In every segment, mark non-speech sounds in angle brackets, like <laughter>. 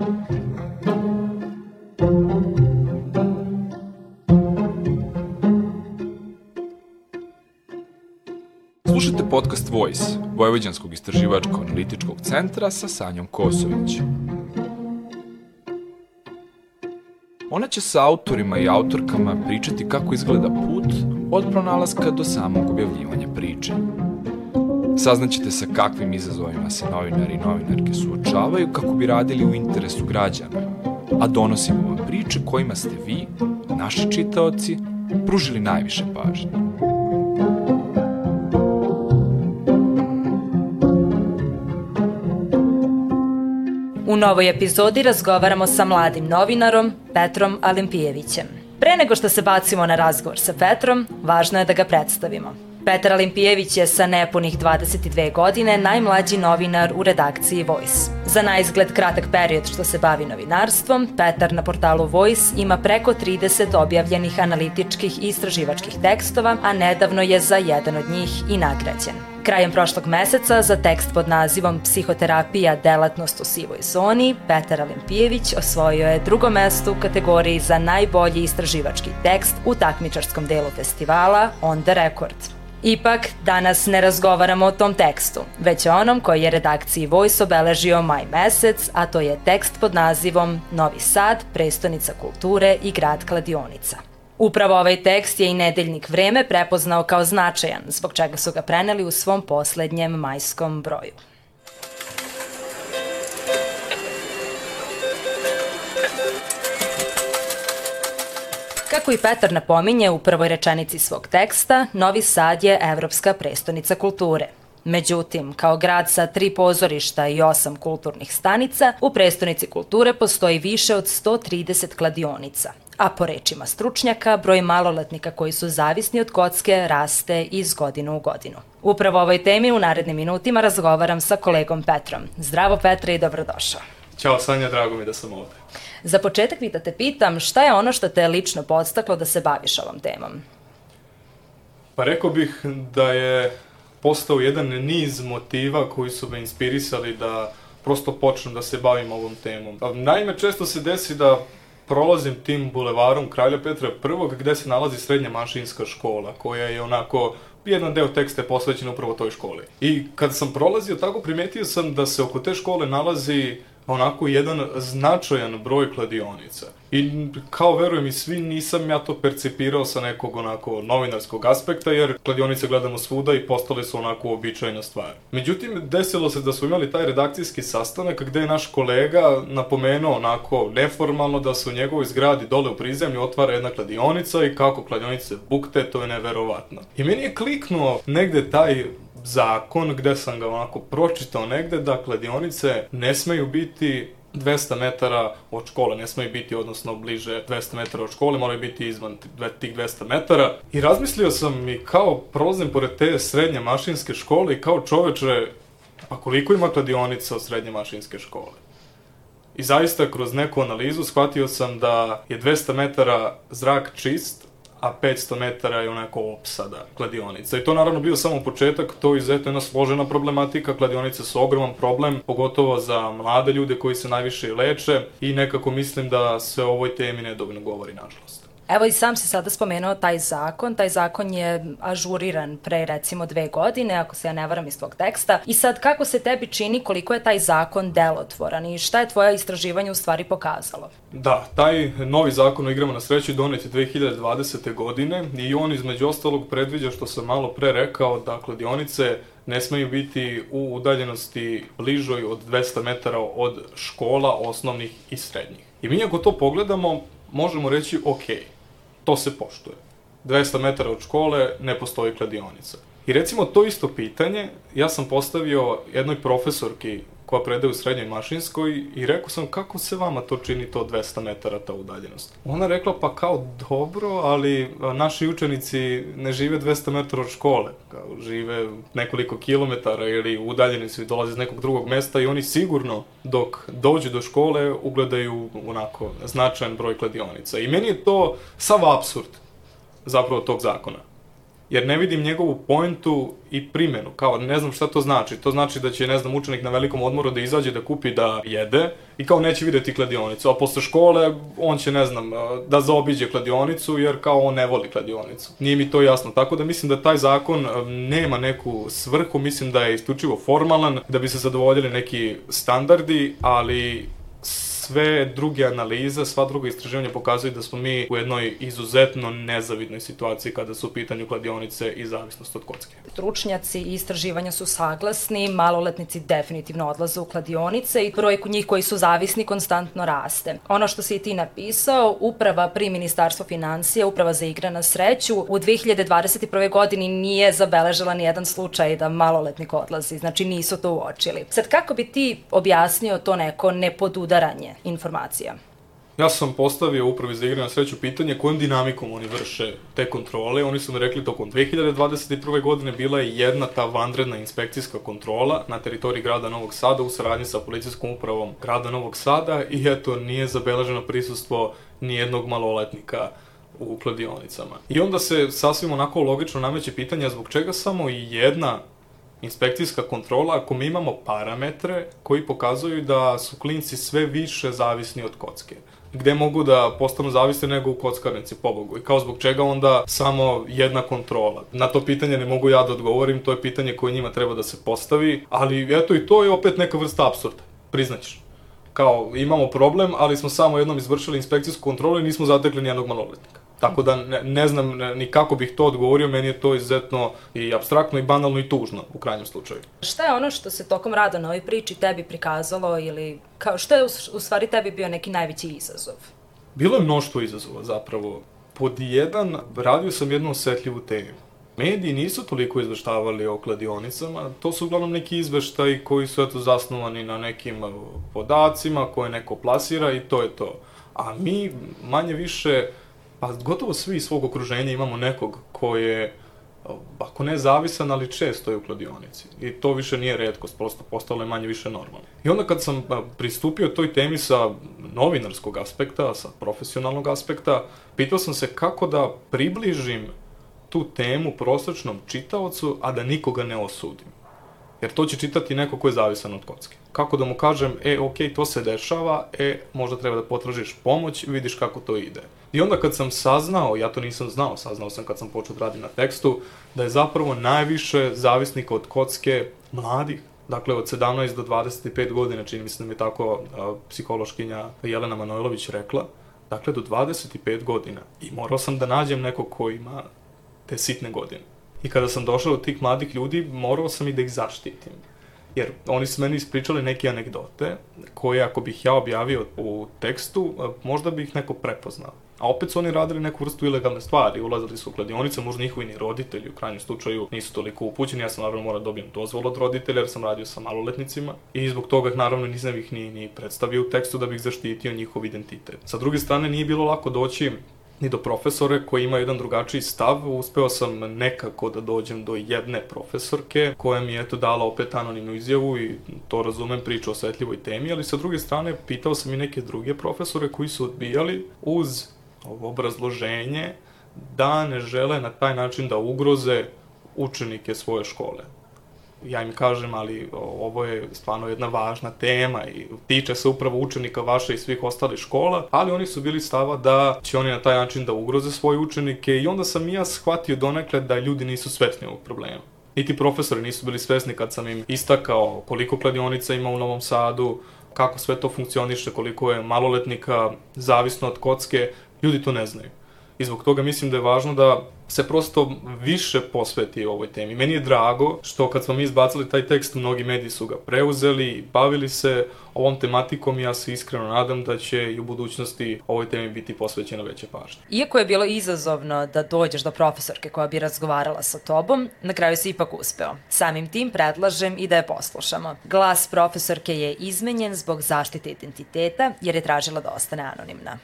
Slušajte podcast Voice, Vojvođanskog istraživačko-analitičkog centra sa Sanjom Kosović. Ona će sa autorima i autorkama pričati kako izgleda put od pronalaska do samog objavljivanja priče. Saznaćete sa kakvim izazovima se novinari i novinarke suočavaju kako bi radili u interesu građana, a donosimo vam priče kojima ste vi, naši čitaoci, pružili najviše pažnje. U novoj epizodi razgovaramo sa mladim novinarom Petrom Alimpijevićem. Pre nego što se bacimo na razgovor sa Petrom, važno je da ga predstavimo. Petar Alimpijević je sa nepunih 22 godine najmlađi novinar u redakciji Voice. Za najizgled kratak period što se bavi novinarstvom, Petar na portalu Voice ima preko 30 objavljenih analitičkih i istraživačkih tekstova, a nedavno je za jedan od njih i nagrađen. Krajem prošlog meseca za tekst pod nazivom Psihoterapija delatnost u sivoj zoni, Petar Alimpijević osvojio je drugo mesto u kategoriji za najbolji istraživački tekst u takmičarskom delu festivala On the Record. Ipak, danas ne razgovaramo o tom tekstu, već o onom koji je redakciji Voice obeležio maj mesec, a to je tekst pod nazivom Novi Sad, prestonica kulture i grad kladionica. Upravo ovaj tekst je i nedeljnik Vreme prepoznao kao značajan, zbog čega su ga preneli u svom poslednjem majskom broju. Kako i Petar napominje u prvoj rečenici svog teksta, Novi Sad je evropska prestonica kulture. Međutim, kao grad sa tri pozorišta i osam kulturnih stanica, u prestonici kulture postoji više od 130 kladionica, a po rečima stručnjaka, broj maloletnika koji su zavisni od kocke raste iz godinu u godinu. Upravo o ovoj temi u narednim minutima razgovaram sa kolegom Petrom. Zdravo Petre i dobrodošao. Ćao Sanja, drago mi da sam ovde. Za početak da te pitam šta je ono što te lično podstaklo da se baviš ovom temom? Pa rekao bih da je postao jedan niz motiva koji su me inspirisali da prosto počnem da se bavim ovom temom. Naime, često se desi da prolazim tim bulevarom Kralja Petra I, gde se nalazi srednja mašinska škola, koja je onako jedan deo teksta je posvećen upravo toj školi. I kada sam prolazio tako, primetio sam da se oko te škole nalazi onako jedan značajan broj kladionica. I kao verujem i svi nisam ja to percipirao sa nekog onako novinarskog aspekta, jer kladionice gledamo svuda i postale su onako običajna stvar. Međutim, desilo se da smo imali taj redakcijski sastanak gde je naš kolega napomenuo onako neformalno da se u njegovoj zgradi dole u prizemlju otvara jedna kladionica i kako kladionice bukte, to je neverovatno. I meni je kliknuo negde taj zakon gde sam ga onako pročitao negde da kladionice ne smeju biti 200 metara od škole, ne smeju biti odnosno bliže 200 metara od škole, moraju biti izvan tih 200 metara. I razmislio sam i kao prolazim pored te srednje mašinske škole i kao čoveče, pa koliko ima kladionica od srednje mašinske škole? I zaista kroz neku analizu shvatio sam da je 200 metara zrak čist, a 500 metara je onako opsada kladionica. I to naravno bio samo početak, to je izuzetno jedna složena problematika, kladionice su ogroman problem, pogotovo za mlade ljude koji se najviše leče i nekako mislim da se o ovoj temi nedovoljno govori, nažalost. Evo i sam si sada spomenuo taj zakon, taj zakon je ažuriran pre recimo dve godine, ako se ja ne varam iz tvog teksta. I sad kako se tebi čini koliko je taj zakon delotvoran i šta je tvoje istraživanje u stvari pokazalo? Da, taj novi zakon o igrama na sreću donet je 2020. godine i on između ostalog predviđa što sam malo pre rekao da kladionice ne smeju biti u udaljenosti bližoj od 200 metara od škola osnovnih i srednjih. I mi ako to pogledamo, možemo reći okej. To se poštuje. 200 metara od škole ne postoji kladionica. I recimo to isto pitanje ja sam postavio jednoj profesorki koja predaje u srednjoj mašinskoj i rekao sam kako se vama to čini to 200 metara ta udaljenost. Ona rekla pa kao dobro, ali naši učenici ne žive 200 metara od škole, kao žive nekoliko kilometara ili udaljeni su i dolaze iz nekog drugog mesta i oni sigurno dok dođu do škole ugledaju onako značajan broj kladionica. I meni je to sav absurd zapravo tog zakona. Jer ne vidim njegovu poentu i primjenu, kao ne znam šta to znači. To znači da će, ne znam, učenik na velikom odmoru da izađe da kupi da jede i kao neće videti kladionicu, a posle škole on će, ne znam, da zaobiđe kladionicu jer kao on ne voli kladionicu. Nije mi to jasno, tako da mislim da taj zakon nema neku svrhu, mislim da je isključivo formalan, da bi se zadovoljili neki standardi, ali sve druge analize, sva druga istraživanja pokazuju da smo mi u jednoj izuzetno nezavidnoj situaciji kada su u pitanju kladionice i zavisnost od kocke. Stručnjaci i istraživanja su saglasni, maloletnici definitivno odlaze u kladionice i broj njih koji su zavisni konstantno raste. Ono što si i ti napisao, uprava pri Ministarstvo financija, uprava za igre na sreću, u 2021. godini nije zabeležila ni jedan slučaj da maloletnik odlazi, znači nisu to uočili. Sad, kako bi ti objasnio to neko nepodudaranje informacija. Ja sam postavio upravi za igre na sreću pitanje kojom dinamikom oni vrše te kontrole. Oni su mi rekli tokom 2021. godine bila je jedna ta vanredna inspekcijska kontrola na teritoriji grada Novog Sada u saradnji sa policijskom upravom grada Novog Sada i eto nije zabeleženo prisustvo nijednog maloletnika u kladionicama. I onda se sasvim onako logično nameće pitanja zbog čega samo jedna inspekcijska kontrola ako mi imamo parametre koji pokazuju da su klinci sve više zavisni od kocke gde mogu da postanu zavisni nego u kockarnici, pobogu. I kao zbog čega onda samo jedna kontrola. Na to pitanje ne mogu ja da odgovorim, to je pitanje koje njima treba da se postavi, ali eto i to je opet neka vrsta absurda, priznaćeš. Kao, imamo problem, ali smo samo jednom izvršili inspekcijsku kontrolu i nismo zatekli nijednog maloletnika. Tako da ne, ne znam ni kako bih to odgovorio, meni je to izuzetno i abstraktno i banalno i tužno u krajnjem slučaju. Šta je ono što se tokom rada na ovoj priči tebi prikazalo ili kao što je u, u stvari tebi bio neki najveći izazov? Bilo je mnoštvo izazova zapravo. Pod jedan, radio sam jednu osetljivu temu. Mediji nisu toliko izveštavali o kladionicama, to su uglavnom neki izveštaji koji su eto zasnovani na nekim podacima koje neko plasira i to je to. A mi manje više pa gotovo svi iz svog okruženja imamo nekog ko je ako ne zavisan, ali često je u kladionici. I to više nije redkost, prosto postalo je manje više normalno. I onda kad sam pristupio toj temi sa novinarskog aspekta, sa profesionalnog aspekta, pitao sam se kako da približim tu temu prosečnom čitaocu, a da nikoga ne osudim. Jer to će čitati neko ko je zavisan od kocke. Kako da mu kažem, e, ok, to se dešava, e, možda treba da potražiš pomoć, vidiš kako to ide. I onda kad sam saznao, ja to nisam znao, saznao sam kad sam počeo da radim na tekstu, da je zapravo najviše zavisnika od kocke mladih, dakle od 17 do 25 godina, čini mi se da mi je tako a, psihološkinja Jelena Manojlović rekla, dakle do 25 godina. I morao sam da nađem nekog ko ima te sitne godine. I kada sam došao do tih mladih ljudi, morao sam i da ih zaštitim. Jer oni su meni ispričali neke anegdote koje ako bih ja objavio u tekstu, možda bi ih neko prepoznao. A opet su oni radili neku vrstu ilegalne stvari, ulazili su u kladionice, možda njihovi ni roditelji u krajnjem slučaju nisu toliko upućeni, ja sam naravno morao da dobijem dozvol od roditelja jer sam radio sa maloletnicima i zbog toga naravno nisam ih ni, ni predstavio u tekstu da bih zaštitio njihov identitet. Sa druge strane nije bilo lako doći ni do profesore koji ima jedan drugačiji stav. Uspeo sam nekako da dođem do jedne profesorke koja mi je eto dala opet anonimnu izjavu i to razumem priču o osvetljivoj temi, ali sa druge strane pitao sam i neke druge profesore koji su odbijali uz ovo obrazloženje da ne žele na taj način da ugroze učenike svoje škole ja im kažem, ali ovo je stvarno jedna važna tema i tiče se upravo učenika vaše i svih ostalih škola, ali oni su bili stava da će oni na taj način da ugroze svoje učenike i onda sam ja shvatio donekle da ljudi nisu svesni ovog problema. Niti profesori nisu bili svesni kad sam im istakao koliko kladionica ima u Novom Sadu, kako sve to funkcioniše, koliko je maloletnika zavisno od kocke, ljudi to ne znaju. I zbog toga mislim da je važno da se prosto više posveti ovoj temi. Meni je drago što kad smo mi izbacili taj tekst, mnogi mediji su ga preuzeli i bavili se ovom tematikom i ja se iskreno nadam da će i u budućnosti ovoj temi biti posvećena veća pažnja. Iako je bilo izazovno da dođeš do profesorke koja bi razgovarala sa tobom, na kraju si ipak uspeo. Samim tim predlažem i da je poslušamo. Glas profesorke je izmenjen zbog zaštite identiteta jer je tražila da ostane anonimna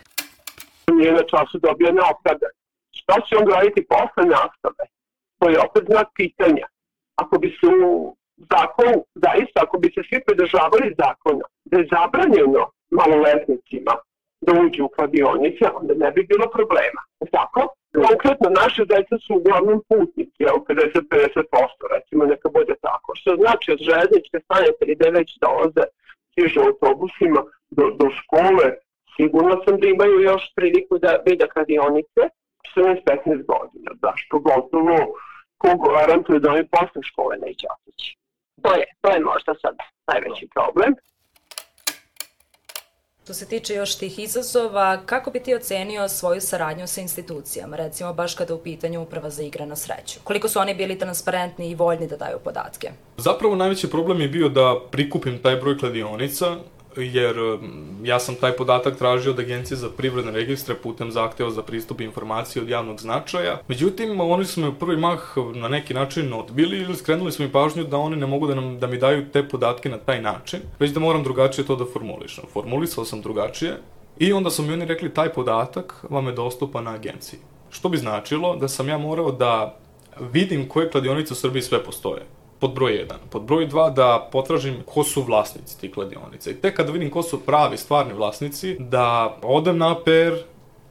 nije na času dobio naopravdan. Šta će on raditi posle nastave? To je opet znak pitanja. Ako bi se zakon, zaista, ako bi se svi pridržavali zakona, da je zabranjeno maloletnicima da uđu u kladionice, onda ne bi bilo problema. Tako? konkretno naše deca su uglavnom putnici, evo 50-50%, recimo neka bude tako. Što znači od železničke stanice gde već dolaze stižu autobusima do, do škole, sigurno sam da imaju još priliku da vide kladionice 14-15 godina, znaš, pogotovo ko garantuje da oni posle škole neće otići. To je, to je možda sad najveći problem. Što se tiče još tih izazova, kako bi ti ocenio svoju saradnju sa institucijama, recimo baš kada u pitanju uprava za igre na sreću? Koliko su oni bili transparentni i voljni da daju podatke? Zapravo najveći problem je bio da prikupim taj broj kladionica jer ja sam taj podatak tražio od Agencije za privredne registre putem zahteva za pristup informacije od javnog značaja. Međutim, oni su me u prvi mah na neki način odbili ili skrenuli su mi pažnju da oni ne mogu da, nam, da mi daju te podatke na taj način, već da moram drugačije to da formulišem. Formulisao sam drugačije i onda su mi oni rekli taj podatak vam je dostupan na agenciji. Što bi značilo da sam ja morao da vidim koje kladionice u Srbiji sve postoje pod broj 1. Pod broj 2 da potražim ko su vlasnici tih kladionica. I tek kada vidim ko su pravi, stvarni vlasnici, da odem na APR,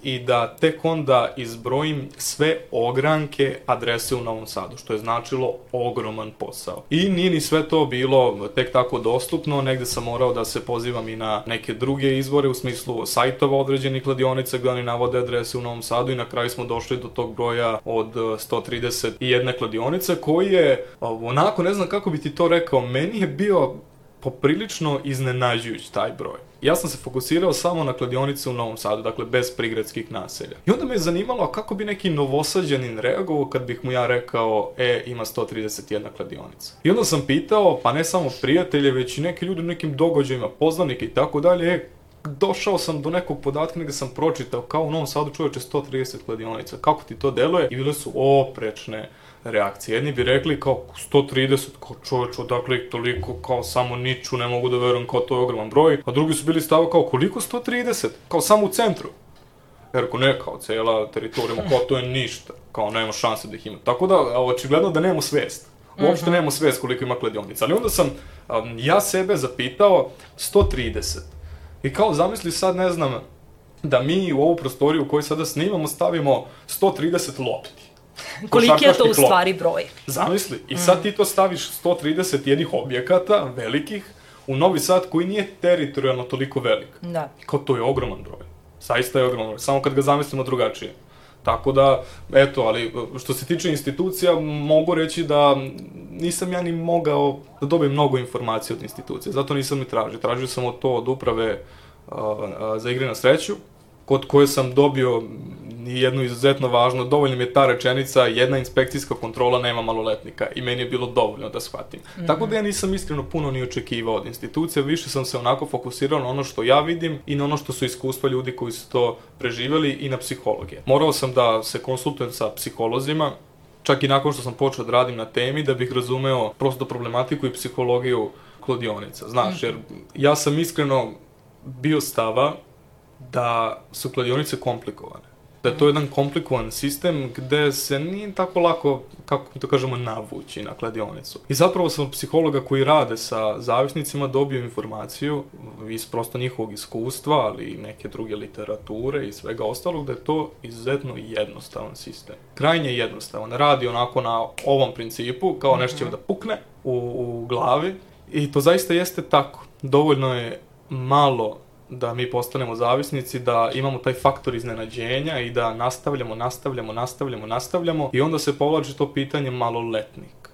i da tek onda izbrojim sve ogranke adrese u Novom Sadu, što je značilo ogroman posao. I nije ni sve to bilo tek tako dostupno, negde sam morao da se pozivam i na neke druge izvore u smislu sajtova određenih kladionica gde oni navode adrese u Novom Sadu i na kraju smo došli do tog broja od 131 kladionice koji je onako, ne znam kako bi ti to rekao, meni je bio poprilično iznenađujući taj broj. Ja sam se fokusirao samo na kladionice u Novom Sadu, dakle bez prigradskih naselja. I onda me je zanimalo kako bi neki novosađanin reagovao kad bih mu ja rekao, e, ima 131 kladionica. I onda sam pitao, pa ne samo prijatelje, već i neke ljudi u nekim događajima, poznanike i tako dalje, e, došao sam do nekog podatka gde sam pročitao kao u Novom Sadu čoveče 130 kladionica, kako ti to deluje? I bile su oprečne reakcije. Jedni bi rekli kao 130, kao čoveč, odakle ih toliko, kao samo niču, ne mogu da verujem, kao to je ogroman broj. A drugi su bili stava kao koliko 130, kao samo u centru. Jer ako ne, kao cela teritorija, kao to je ništa, kao nema šanse da ih ima. Tako da, očigledno da nemamo svest. Uopšte -hmm. nemamo svest koliko ima kladionica. Ali onda sam um, ja sebe zapitao 130. I kao zamisli sad, ne znam, da mi u ovu prostoriju u kojoj sada snimamo stavimo 130 lopti. Koliki je to u stvari broj? Zamisli, i sad ti to staviš 130 jednih objekata, velikih, u Novi Sad koji nije teritorijalno toliko velik. Da. I kao to je ogroman broj. Saista je ogroman broj, samo kad ga zamislimo drugačije. Tako da, eto, ali što se tiče institucija, mogu reći da nisam ja ni mogao da dobijem mnogo informacija od institucije, zato nisam ni tražio. Tražio sam to od uprave a, a, za igre na sreću, kod koje sam dobio jednu izuzetno važno, dovoljno mi je ta rečenica, jedna inspekcijska kontrola nema maloletnika i meni je bilo dovoljno da shvatim. Mm -hmm. Tako da ja nisam iskreno puno ni očekivao od institucija, više sam se onako fokusirao na ono što ja vidim i na ono što su iskustva ljudi koji su to preživeli i na psihologije. Morao sam da se konsultujem sa psiholozima, čak i nakon što sam počeo da radim na temi, da bih razumeo prosto problematiku i psihologiju kladionica. Znaš, jer ja sam iskreno bio stava da su kladionice komplikovane. Da je to jedan komplikovan sistem gde se nije tako lako, kako to kažemo, navući na kladionicu. I zapravo sam psihologa koji rade sa zavisnicima dobio informaciju iz prosto njihovog iskustva, ali i neke druge literature i svega ostalog, da je to izuzetno jednostavan sistem. Krajnje jednostavan. Radi onako na ovom principu, kao nešto će da pukne u, u glavi i to zaista jeste tako. Dovoljno je malo da mi postanemo zavisnici, da imamo taj faktor iznenađenja i da nastavljamo, nastavljamo, nastavljamo, nastavljamo i onda se povlači to pitanje maloletnik.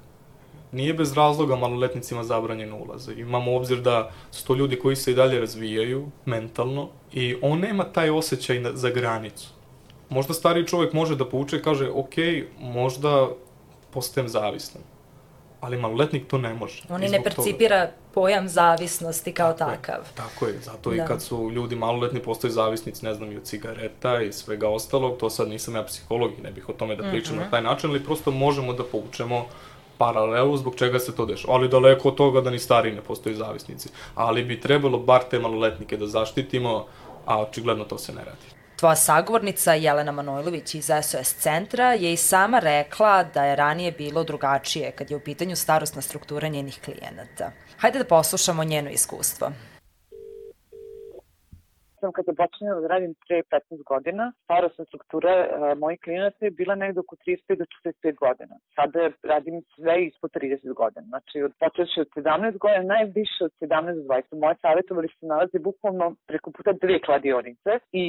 Nije bez razloga maloletnicima zabranjen ulaz. Imamo obzir da su to ljudi koji se i dalje razvijaju mentalno i on nema taj osjećaj za granicu. Možda stari čovjek može da pouče i kaže, ok, možda postajem zavistan ali maloletnik to ne može. On ne percipira toga. pojam zavisnosti kao tako takav. Je, tako je, zato da. i kad su ljudi maloletni postaju zavisnici, ne znam, i od cigareta i svega ostalog, to sad nisam ja psiholog i ne bih o tome da pričam mm -hmm. na taj način, ali prosto možemo da poučemo paralelu zbog čega se to dešava. Ali daleko od toga da ni stari ne postaju zavisnici. Ali bi trebalo bar te maloletnike da zaštitimo, a očigledno to se ne radi. Tvoja sagovornica Jelena Manojlović iz SOS centra je i sama rekla da je ranije bilo drugačije kad je u pitanju starostna struktura njenih klijenata. Hajde da poslušamo njeno iskustvo. Sam kada počinjala da radim pre 15 godina, starostna struktura uh, mojih klijenata je bila negde oko 35 do 45 godina. Sada radim sve ispod 30 godina. Znači, od počeši od 17 godina, najviše od 17 do 20. Moje savjetovali se nalaze bukvalno preko puta dve kladionice i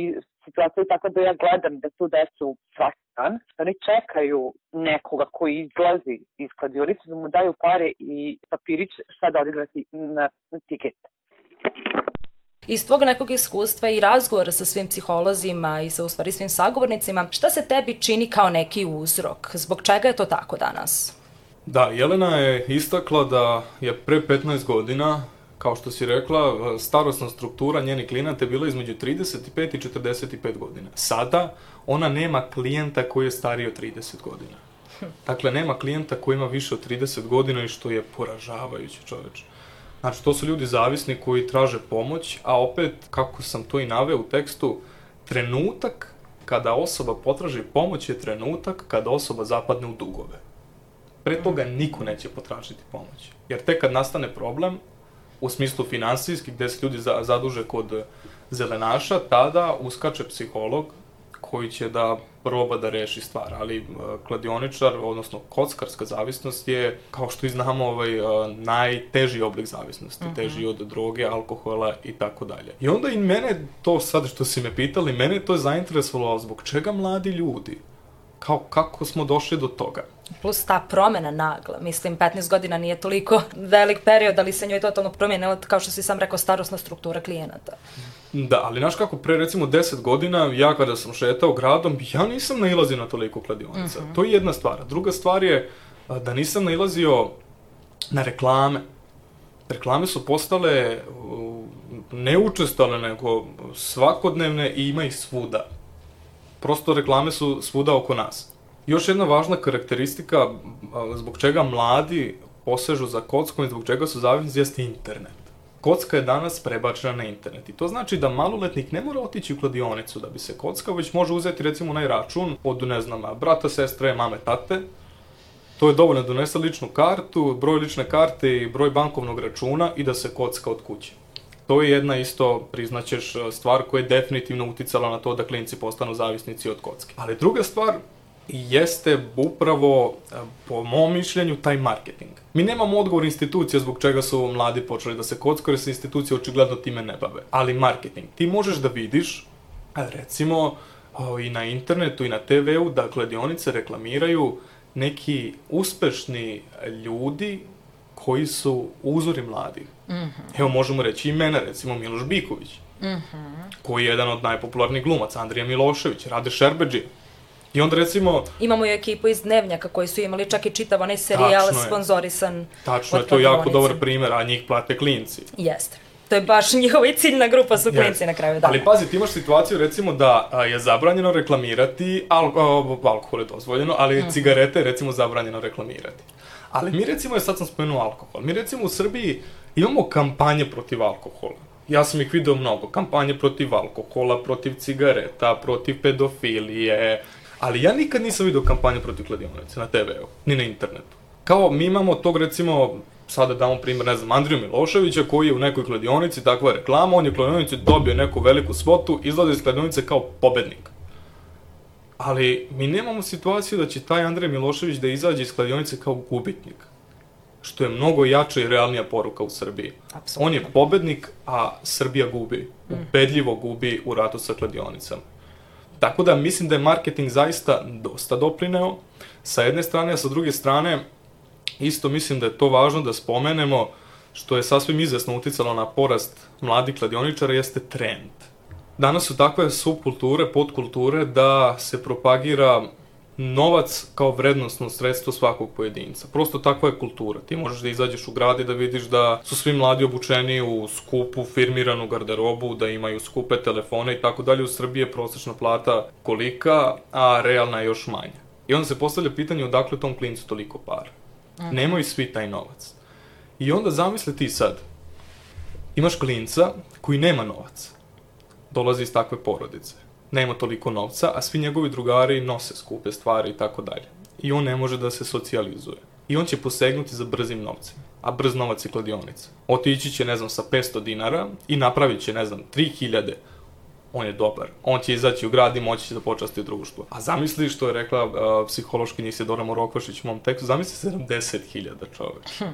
situacija je tako da ja gledam da tu decu svaki dan, oni čekaju nekoga koji izlazi iz kladionice da mu daju pare i papirić šta da odigrati na, na tiket. Iz tvog nekog iskustva i razgovora sa svim psiholozima i sa u stvari svim sagovornicima, šta se tebi čini kao neki uzrok? Zbog čega je to tako danas? Da, Jelena je istakla da je pre 15 godina kao što si rekla, starostna struktura njenih klijenata je bila između 35 i 45 godina. Sada ona nema klijenta koji je stariji od 30 godina. Dakle, nema klijenta koji ima više od 30 godina i što je poražavajuće čoveče. Znači, to su ljudi zavisni koji traže pomoć, a opet, kako sam to i naveo u tekstu, trenutak kada osoba potraži pomoć je trenutak kada osoba zapadne u dugove. Pre toga niko neće potražiti pomoć. Jer tek kad nastane problem, u smislu finansijski, gde se ljudi zaduže kod zelenaša, tada uskače psiholog koji će da proba da reši stvar, ali uh, kladioničar, odnosno kockarska zavisnost je, kao što i znamo, ovaj, uh, najteži oblik zavisnosti, mhm. -huh. teži od droge, alkohola i tako dalje. I onda i mene, to sad što si me pitali, mene to je zainteresovalo, zbog čega mladi ljudi kao kako smo došli do toga. Plus ta promena nagla, mislim 15 godina nije toliko velik period, ali se njoj totalno promijenila, kao što si sam rekao, starostna struktura klijenata. Da, ali znaš kako, pre recimo 10 godina, ja kada sam šetao gradom, ja nisam nailazio na toliko kladionica. Mm -hmm. To je jedna stvar. Druga stvar je da nisam nailazio na reklame. Reklame su postale neučestale, nego svakodnevne i ima ih svuda prosto reklame su svuda oko nas. Još jedna važna karakteristika zbog čega mladi posežu za kockom i zbog čega su zavisni jeste internet. Kocka je danas prebačena na internet i to znači da maloletnik ne mora otići u kladionicu da bi se kockao, već može uzeti recimo onaj račun od, ne znam, brata, sestre, mame, tate. To je dovoljno da donese ličnu kartu, broj lične karte i broj bankovnog računa i da se kocka od kuće to je jedna isto, priznaćeš, stvar koja je definitivno uticala na to da klinci postanu zavisnici od kocke. Ali druga stvar jeste upravo, e, po mom mišljenju, taj marketing. Mi nemamo odgovor institucija zbog čega su mladi počeli da se kockaju, jer se institucije očigledno time ne bave. Ali marketing. Ti možeš da vidiš, e, recimo, i na internetu i na TV-u, da kladionice reklamiraju neki uspešni ljudi koji su uzori mladih. Mm -hmm. Evo možemo reći imena, recimo Miloš Biković, mm -hmm. koji je jedan od najpopularnijih glumaca, Andrija Milošević, Rade Šerbeđi. I onda recimo... Imamo i ekipu iz Dnevnjaka koji su imali čak i čitav onaj serijal sponzorisan. Tačno je, to je jako dobar primer, a njih plate klinci. Jeste. To je baš <laughs> njihova i ciljna grupa su klinci yes. na kraju dana. Ali pazi, ti imaš situaciju recimo da a, je zabranjeno reklamirati, al, a, alkohol je dozvoljeno, ali mm. cigarete je recimo zabranjeno reklamirati. Ali mi recimo, sad sam spomenuo alkohol, mi recimo u Srbiji imamo kampanje protiv alkohola. Ja sam ih video mnogo, kampanje protiv alkohola, protiv cigareta, protiv pedofilije, ali ja nikad nisam video kampanje protiv kladionice na TV-u, ni na internetu. Kao mi imamo tog recimo, sada damo primjer, ne znam, Andriju Miloševića koji je u nekoj kladionici, takva reklama, on je u kladionici dobio neku veliku svotu, izlazi iz kladionice kao pobednik. Ali mi nemamo situaciju da će taj Andrej Milošević da izađe iz kladionice kao gubitnik. Što je mnogo jača i realnija poruka u Srbiji. Absolutno. On je pobednik, a Srbija gubi. Mm. Ubedljivo gubi u ratu sa kladionicama. Tako da mislim da je marketing zaista dosta doprineo sa jedne strane, a sa druge strane isto mislim da je to važno da spomenemo što je sasvim izvesno uticalo na porast mladih kladioničara jeste trend. Danas su takve subkulture, podkulture da se propagira novac kao vrednostno sredstvo svakog pojedinca. Prosto takva je kultura. Ti možeš da izađeš u grad i da vidiš da su svi mladi obučeni u skupu firmiranu garderobu, da imaju skupe telefone i tako dalje. U Srbiji je prosečna plata kolika, a realna je još manja. I onda se postavlja pitanje odakle tom klincu toliko para. Mm. Nemaju svi taj novac. I onda zamisli ti sad, imaš klinca koji nema novac dolazi iz takve porodice. Nema toliko novca, a svi njegovi drugari nose skupe stvari i tako dalje. I on ne može da se socijalizuje. I on će posegnuti za brzim novcem. A brz novac je kladionica. Otići će, ne znam, sa 500 dinara i napravit će, ne znam, 3000 on je dobar. On će izaći u grad i moći će da počasti društvo. A zamisli što je rekla uh, psihološki Isidora Morokvašić u mom tekstu, zamisli 70.000 čovek. Hm.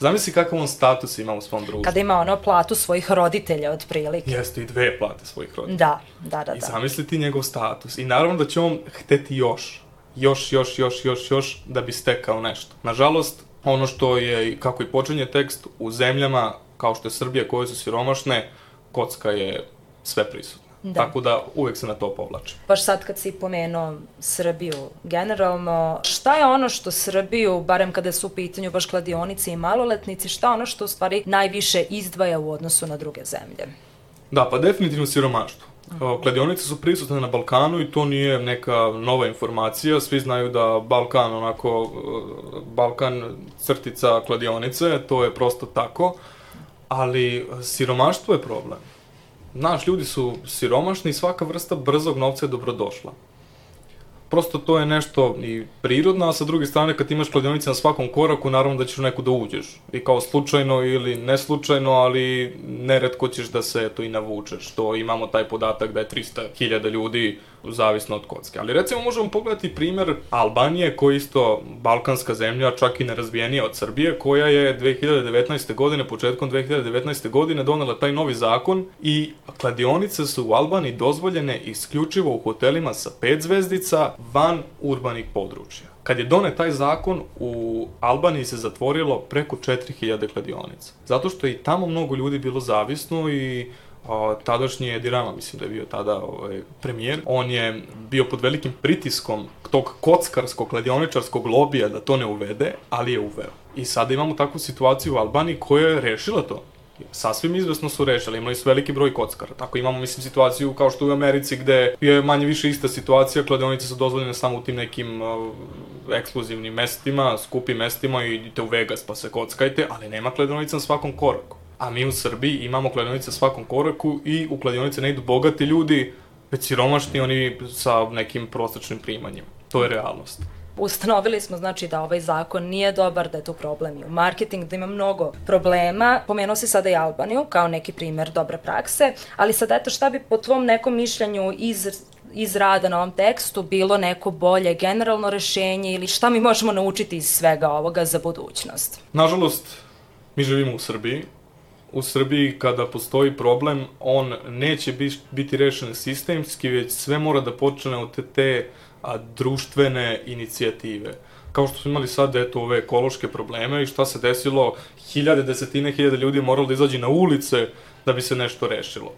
Zamisli kakav on status ima u svom društvu. Kada ima ono platu svojih roditelja, otprilike. Jeste, i dve plate svojih roditelja. Da, da, da. I da. zamisli ti njegov status. I naravno da će on hteti još. Još, još, još, još, još, da bi stekao nešto. Nažalost, ono što je, kako i počinje tekst, u zemljama kao što je Srbija koje su siromašne, kocka je sve prisutna. Da. Tako da uvek se na to povlači. Baš sad kad si pomenuo Srbiju generalno, šta je ono što Srbiju, barem kada su u pitanju baš kladionici i maloletnici, šta je ono što u stvari najviše izdvaja u odnosu na druge zemlje? Da, pa definitivno siromaštvo. Kladionice su prisutne na Balkanu i to nije neka nova informacija. Svi znaju da Balkan, onako, Balkan crtica kladionice, to je prosto tako. Ali siromaštvo je problem. Znaš, ljudi su siromašni i svaka vrsta brzog novca je dobrodošla prosto to je nešto i prirodno, a sa druge strane kad imaš kladionice na svakom koraku, naravno da ćeš u neku da uđeš. I kao slučajno ili neslučajno, ali neretko ćeš da se to i navučeš. To imamo taj podatak da je 300.000 ljudi zavisno od kocke. Ali recimo možemo pogledati primer Albanije, koja je isto balkanska zemlja, čak i nerazvijenija od Srbije, koja je 2019. godine, početkom 2019. godine donela taj novi zakon i kladionice su u Albaniji dozvoljene isključivo u hotelima sa 5 zvezdica van urbanih područja. Kad je donet taj zakon, u Albaniji se zatvorilo preko 4000 kladionica. Zato što je i tamo mnogo ljudi bilo zavisno i o, tadašnji Edi Rama, mislim da je bio tada ovaj, premijer, on je bio pod velikim pritiskom tog kockarskog, kladioničarskog lobija da to ne uvede, ali je uveo. I sada imamo takvu situaciju u Albaniji koja je rešila to. Sasvim izvesno su rešili, imali su veliki broj kockara. Tako imamo, mislim, situaciju kao što u Americi gde je manje više ista situacija, kladionice su dozvoljene samo u tim nekim uh, ekskluzivnim mestima, skupim mestima i idite u Vegas pa se kockajte, ali nema kladionica na svakom koraku. A mi u Srbiji imamo kladionice na svakom koraku i u kladionice ne idu bogati ljudi, već siromašni oni sa nekim prosečnim primanjima. To je realnost. Ustanovili smo znači da ovaj zakon nije dobar, da je to problem i u marketingu, da ima mnogo problema. Pomenuo se sada i Albaniju kao neki primer dobre prakse, ali sad eto šta bi po tvom nekom mišljenju iz iz rada na ovom tekstu bilo neko bolje generalno rešenje ili šta mi možemo naučiti iz svega ovoga za budućnost? Nažalost, mi živimo u Srbiji. U Srbiji kada postoji problem, on neće biti rešen sistemski, već sve mora da počne od te, te a, društvene inicijative. Kao što smo imali sad, eto, ove ekološke probleme i šta se desilo, hiljade, desetine hiljade ljudi moralo da izađe na ulice da bi se nešto rešilo.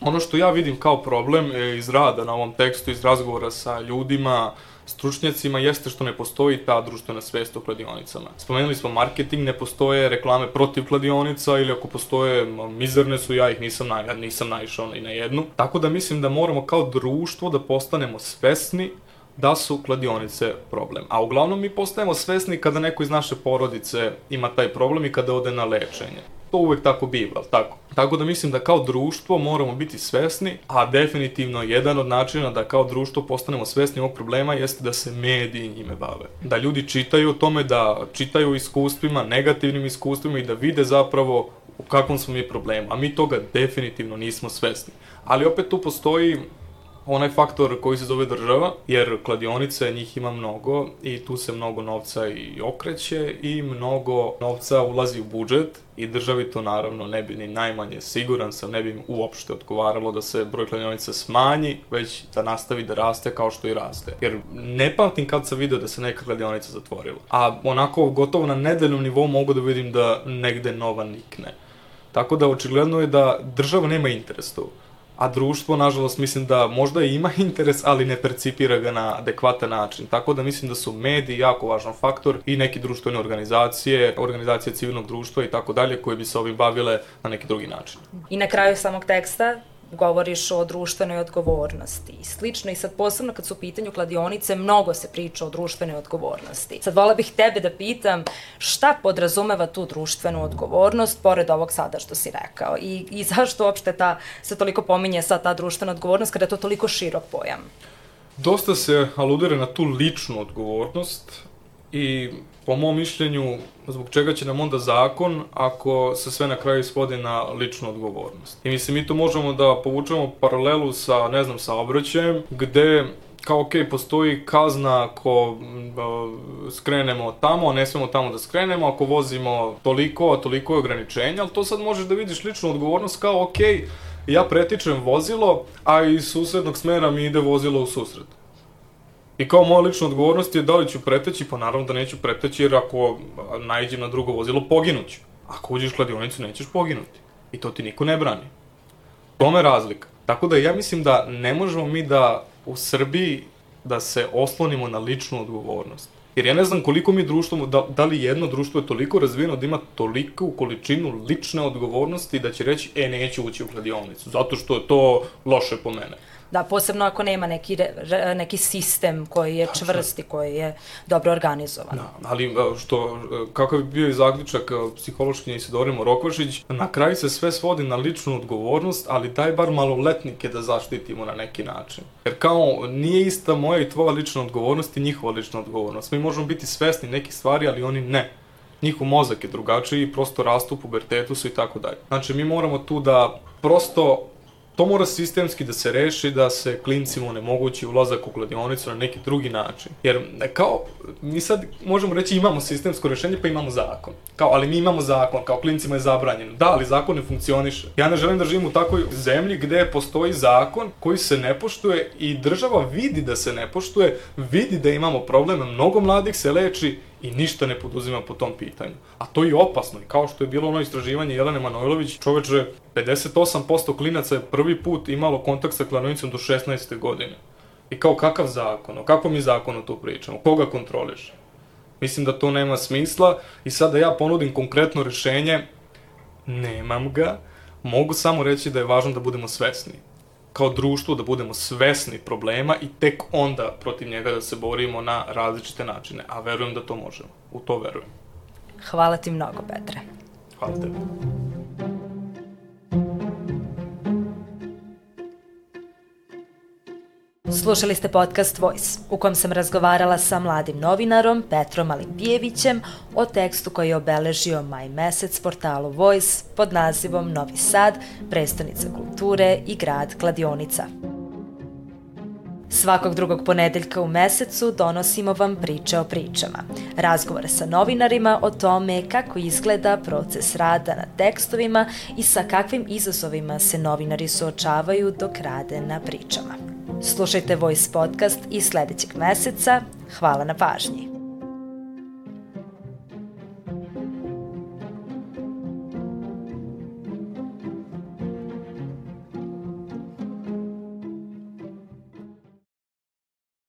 Ono što ja vidim kao problem e, iz rada na ovom tekstu, iz razgovora sa ljudima, stručnjacima, jeste što ne postoji ta društvena svest o kladionicama. Spomenuli smo marketing, ne postoje reklame protiv kladionica ili ako postoje, mizerne su, ja ih nisam, na, nisam naišao ni na jednu. Tako da mislim da moramo kao društvo da postanemo svesni da su kladionice problem. A uglavnom mi postajemo svesni kada neko iz naše porodice ima taj problem i kada ode na lečenje. To uvek tako biva, tako? Tako da mislim da kao društvo moramo biti svesni, a definitivno jedan od načina da kao društvo postanemo svesni ovog problema jeste da se mediji njime bave. Da ljudi čitaju o tome, da čitaju iskustvima, negativnim iskustvima i da vide zapravo u kakvom smo mi problemu. A mi toga definitivno nismo svesni. Ali opet tu postoji onaj faktor koji se zove država, jer kladionice njih ima mnogo i tu se mnogo novca i okreće i mnogo novca ulazi u budžet i državi to naravno ne bi ni najmanje siguran sam, ne bi im uopšte odgovaralo da se broj kladionica smanji, već da nastavi da raste kao što i raste. Jer ne pamtim kad sam video da se neka kladionica zatvorila. A onako gotovo na nedeljnom nivou mogu da vidim da negde nova nikne. Tako da očigledno je da država nema interes tu a društvo, nažalost, mislim da možda ima interes, ali ne percipira ga na adekvatan način. Tako da mislim da su mediji jako važan faktor i neke društvene organizacije, organizacije civilnog društva i tako dalje, koje bi se ovim bavile na neki drugi način. I na kraju samog teksta, govoriš o društvenoj odgovornosti slično i sad posebno kad su u pitanju kladionice mnogo se priča o društvenoj odgovornosti. Sad vola bih tebe da pitam šta podrazumeva tu društvenu odgovornost pored ovog sada što si rekao i, i zašto uopšte ta, se toliko pominje sad ta društvena odgovornost kada je to toliko širok pojam? Dosta se aludira na tu ličnu odgovornost i po mom mišljenju, zbog čega će nam onda zakon ako se sve na kraju svodi na ličnu odgovornost. I mislim, mi to možemo da povučemo paralelu sa, ne znam, sa obraćajem, gde kao ok, postoji kazna ako uh, skrenemo tamo, ne smemo tamo da skrenemo, ako vozimo toliko, toliko je ograničenja, ali to sad možeš da vidiš ličnu odgovornost kao ok, ja pretičem vozilo, a iz susednog smera mi ide vozilo u susret. I kao moja lična odgovornost je da li ću preteći, pa naravno da neću preteći jer ako najđem na drugo vozilo poginuću. Ako uđeš u kladionicu nećeš poginuti. I to ti niko ne brani. Tome razlika. Tako da ja mislim da ne možemo mi da u Srbiji da se oslonimo na ličnu odgovornost. Jer ja ne znam koliko mi društvo, da, da li jedno društvo je toliko razvijeno da ima toliku količinu lične odgovornosti da će reći, e, neću ući u kladionicu, zato što je to loše po mene. Da, posebno ako nema neki, re, neki sistem koji je čvrst i koji je dobro organizovan. Da, ali što, kakav bi bio i zaključak psihološki Isidore Morokvašić, na kraju se sve svodi na ličnu odgovornost, ali daj bar maloletnike da zaštitimo na neki način. Jer kao, nije ista moja i tvoja lična odgovornost i njihova lična odgovornost. Mi možemo biti svesni nekih stvari, ali oni ne njihov mozak je drugačiji, prosto rastu u pubertetu su i tako dalje. Znači, mi moramo tu da prosto to mora sistemski da se reši, da se klincima onemogući ulazak u kladionicu na neki drugi način. Jer kao, mi sad možemo reći imamo sistemsko rešenje pa imamo zakon. Kao, ali mi imamo zakon, kao klincima je zabranjeno. Da, ali zakon ne funkcioniše. Ja ne želim da živim u takvoj zemlji gde postoji zakon koji se ne poštuje i država vidi da se ne poštuje, vidi da imamo problema, mnogo mladih se leči i ništa ne poduzima po tom pitanju. A to je opasno. I kao što je bilo ono istraživanje Jelene Manojlović, čoveče, 58% klinaca je prvi put imalo kontakt sa klanovicom do 16. godine. I kao kakav zakon, o kakvom mi zakonu tu pričamo, koga kontroliš? Mislim da to nema smisla i sad da ja ponudim konkretno rešenje, nemam ga, mogu samo reći da je važno da budemo svesni kao društvo da budemo svesni problema i tek onda protiv njega da se borimo na različite načine, a verujem da to možemo. U to verujem. Hvala ti mnogo, Petre. Hvala tebi. Slušali ste podcast Voice, u kom sam razgovarala sa mladim novinarom Petrom Alimpijevićem o tekstu koji je obeležio maj mesec portalu Voice pod nazivom Novi Sad, prestonica kulture i grad Kladionica. Svakog drugog ponedeljka u mesecu donosimo vam priče o pričama. Razgovore sa novinarima o tome kako izgleda proces rada na tekstovima i sa kakvim izazovima se novinari suočavaju dok rade na pričama. Slušajte Voice podcast i sledećeg meseca. Hvala na pažnji.